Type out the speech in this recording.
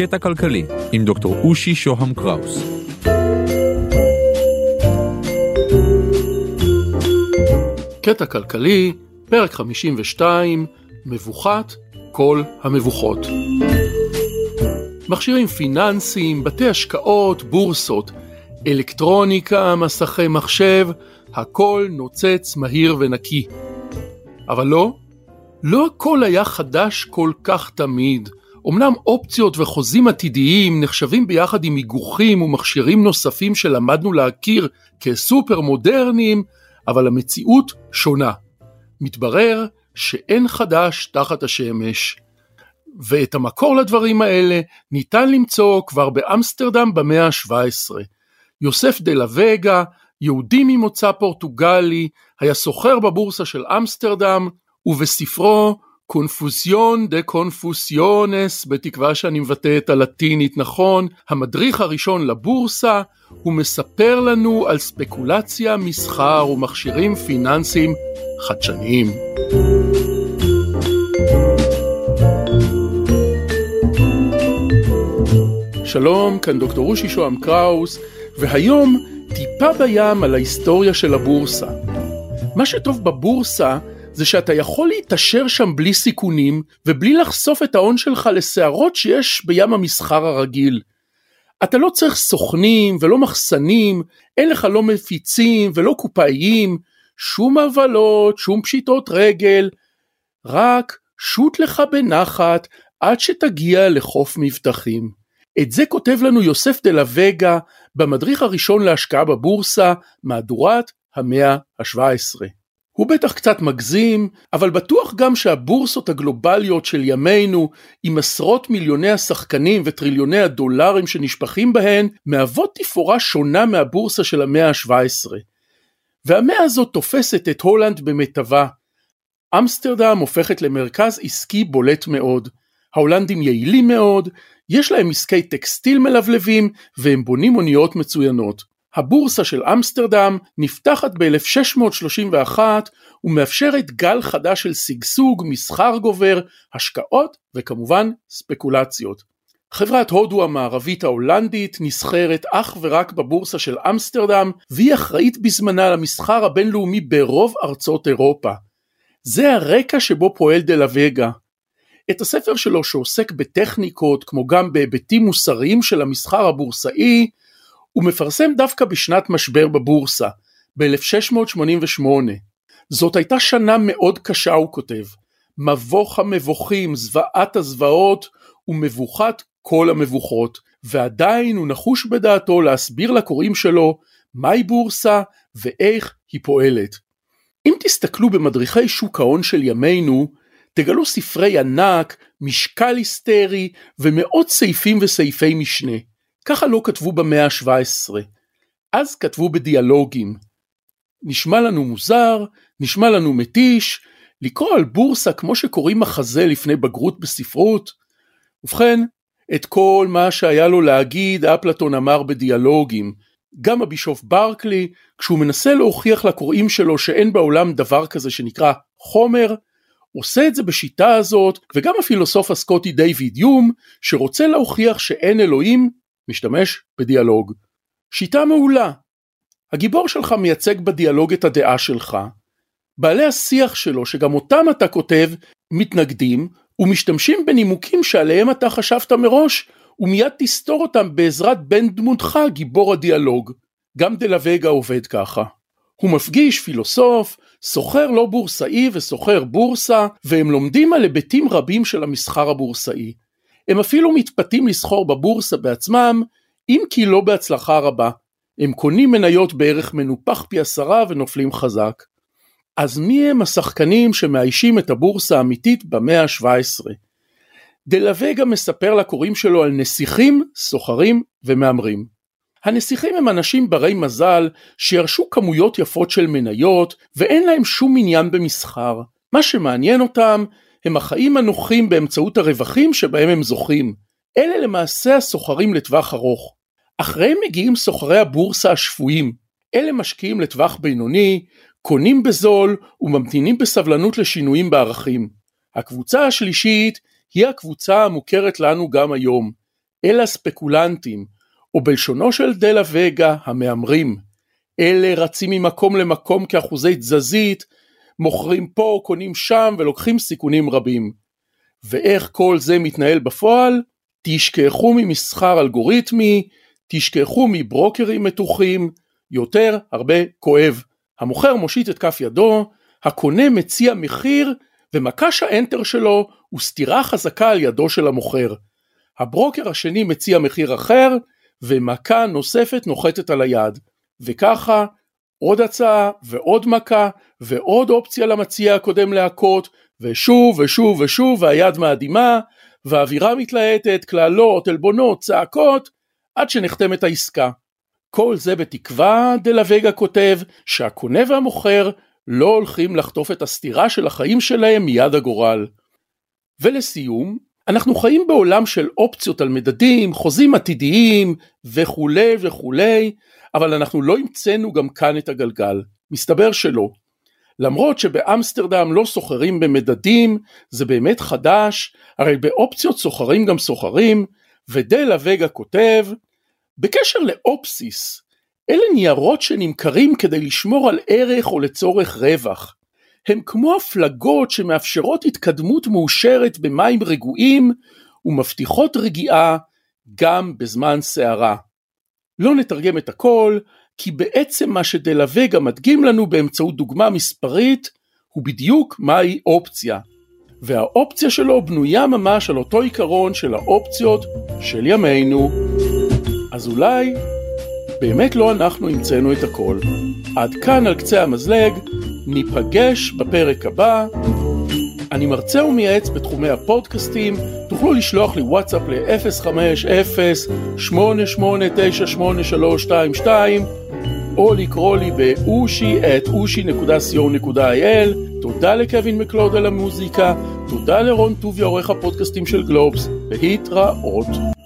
קטע כלכלי עם דוקטור אושי שוהם קראוס. קטע כלכלי, פרק 52, מבוכת כל המבוכות. מכשירים פיננסיים, בתי השקעות, בורסות, אלקטרוניקה, מסכי מחשב, הכל נוצץ מהיר ונקי. אבל לא, לא הכל היה חדש כל כך תמיד. אמנם אופציות וחוזים עתידיים נחשבים ביחד עם היגוחים ומכשירים נוספים שלמדנו להכיר כסופר מודרניים, אבל המציאות שונה. מתברר שאין חדש תחת השמש. ואת המקור לדברים האלה ניתן למצוא כבר באמסטרדם במאה ה-17. יוסף דה לה יהודי ממוצא פורטוגלי, היה סוחר בבורסה של אמסטרדם, ובספרו Confusión de confusiones, בתקווה שאני מבטא את הלטינית נכון, המדריך הראשון לבורסה, הוא מספר לנו על ספקולציה, מסחר ומכשירים פיננסיים חדשניים. שלום, כאן דוקטור אושי שוהם קראוס, והיום טיפה בים על ההיסטוריה של הבורסה. מה שטוב בבורסה זה שאתה יכול להתעשר שם בלי סיכונים ובלי לחשוף את ההון שלך לסערות שיש בים המסחר הרגיל. אתה לא צריך סוכנים ולא מחסנים, אין לך לא מפיצים ולא קופאיים, שום הבלות, שום פשיטות רגל, רק שוט לך בנחת עד שתגיע לחוף מבטחים. את זה כותב לנו יוסף דה לה במדריך הראשון להשקעה בבורסה, מהדורת המאה ה-17. הוא בטח קצת מגזים, אבל בטוח גם שהבורסות הגלובליות של ימינו, עם עשרות מיליוני השחקנים וטריליוני הדולרים שנשפכים בהן, מהוות תפאורה שונה מהבורסה של המאה ה-17. והמאה הזאת תופסת את הולנד במיטבה. אמסטרדם הופכת למרכז עסקי בולט מאוד. ההולנדים יעילים מאוד, יש להם עסקי טקסטיל מלבלבים והם בונים אוניות מצוינות. הבורסה של אמסטרדם נפתחת ב-1631 ומאפשרת גל חדש של שגשוג, מסחר גובר, השקעות וכמובן ספקולציות. חברת הודו המערבית ההולנדית נסחרת אך ורק בבורסה של אמסטרדם והיא אחראית בזמנה למסחר הבינלאומי ברוב ארצות אירופה. זה הרקע שבו פועל דה לה את הספר שלו שעוסק בטכניקות כמו גם בהיבטים מוסריים של המסחר הבורסאי הוא מפרסם דווקא בשנת משבר בבורסה, ב-1688. זאת הייתה שנה מאוד קשה הוא כותב, מבוך המבוכים, זוועת הזוועות ומבוכת כל המבוכות, ועדיין הוא נחוש בדעתו להסביר לקוראים שלו מהי בורסה ואיך היא פועלת. אם תסתכלו במדריכי שוק ההון של ימינו, תגלו ספרי ענק, משקל היסטרי ומאות סעיפים וסעיפי משנה. ככה לא כתבו במאה ה-17. אז כתבו בדיאלוגים. נשמע לנו מוזר, נשמע לנו מתיש, לקרוא על בורסה כמו שקוראים מחזה לפני בגרות בספרות. ובכן, את כל מה שהיה לו להגיד אפלטון אמר בדיאלוגים. גם הבישוף ברקלי, כשהוא מנסה להוכיח לקוראים שלו שאין בעולם דבר כזה שנקרא חומר, עושה את זה בשיטה הזאת, וגם הפילוסוף הסקוטי דיוויד יום, שרוצה להוכיח שאין אלוהים, משתמש בדיאלוג. שיטה מעולה. הגיבור שלך מייצג בדיאלוג את הדעה שלך. בעלי השיח שלו, שגם אותם אתה כותב, מתנגדים ומשתמשים בנימוקים שעליהם אתה חשבת מראש, ומיד תסתור אותם בעזרת בן דמותך, גיבור הדיאלוג. גם דלווגה עובד ככה. הוא מפגיש פילוסוף, סוחר לא בורסאי וסוחר בורסה, והם לומדים על היבטים רבים של המסחר הבורסאי. הם אפילו מתפתים לסחור בבורסה בעצמם, אם כי לא בהצלחה רבה. הם קונים מניות בערך מנופח פי עשרה ונופלים חזק. אז מי הם השחקנים שמאיישים את הבורסה האמיתית במאה ה-17? דלווגה מספר לקוראים שלו על נסיכים, סוחרים ומהמרים. הנסיכים הם אנשים ברי מזל שירשו כמויות יפות של מניות ואין להם שום עניין במסחר. מה שמעניין אותם הם החיים הנוחים באמצעות הרווחים שבהם הם זוכים. אלה למעשה הסוחרים לטווח ארוך. אחריהם מגיעים סוחרי הבורסה השפויים. אלה משקיעים לטווח בינוני, קונים בזול וממתינים בסבלנות לשינויים בערכים. הקבוצה השלישית היא הקבוצה המוכרת לנו גם היום. אל הספקולנטים, או בלשונו של דלה וגה, המהמרים. אלה רצים ממקום למקום כאחוזי תזזית, מוכרים פה, קונים שם ולוקחים סיכונים רבים. ואיך כל זה מתנהל בפועל? תשכחו ממסחר אלגוריתמי, תשכחו מברוקרים מתוחים, יותר הרבה כואב. המוכר מושיט את כף ידו, הקונה מציע מחיר ומקש האנטר שלו הוא סתירה חזקה על ידו של המוכר. הברוקר השני מציע מחיר אחר ומכה נוספת נוחתת על היד. וככה עוד הצעה ועוד מכה ועוד אופציה למציע הקודם להכות ושוב ושוב ושוב והיד מאדימה והאווירה מתלהטת, קללות, עלבונות, צעקות עד שנחתמת העסקה. כל זה בתקווה, דלה וגה כותב, שהקונה והמוכר לא הולכים לחטוף את הסתירה של החיים שלהם מיד הגורל. ולסיום, אנחנו חיים בעולם של אופציות על מדדים, חוזים עתידיים וכולי וכולי, אבל אנחנו לא המצאנו גם כאן את הגלגל. מסתבר שלא. למרות שבאמסטרדם לא סוחרים במדדים, זה באמת חדש, הרי באופציות סוחרים גם סוחרים, ודלה וגה כותב, בקשר לאופסיס, אלה ניירות שנמכרים כדי לשמור על ערך או לצורך רווח. הם כמו הפלגות שמאפשרות התקדמות מאושרת במים רגועים ומבטיחות רגיעה גם בזמן סערה. לא נתרגם את הכל, כי בעצם מה שדלה וגה מדגים לנו באמצעות דוגמה מספרית הוא בדיוק מהי אופציה. והאופציה שלו בנויה ממש על אותו עיקרון של האופציות של ימינו. אז אולי באמת לא אנחנו המצאנו את הכל. עד כאן על קצה המזלג, ניפגש בפרק הבא. אני מרצה ומייעץ בתחומי הפודקאסטים, תוכלו לשלוח לי וואטסאפ ל-050-8898322 או לקרוא לי באושי את אושי.co.il תודה לקווין מקלוד על המוזיקה, תודה לרון טוביה עורך הפודקאסטים של גלובס, להתראות.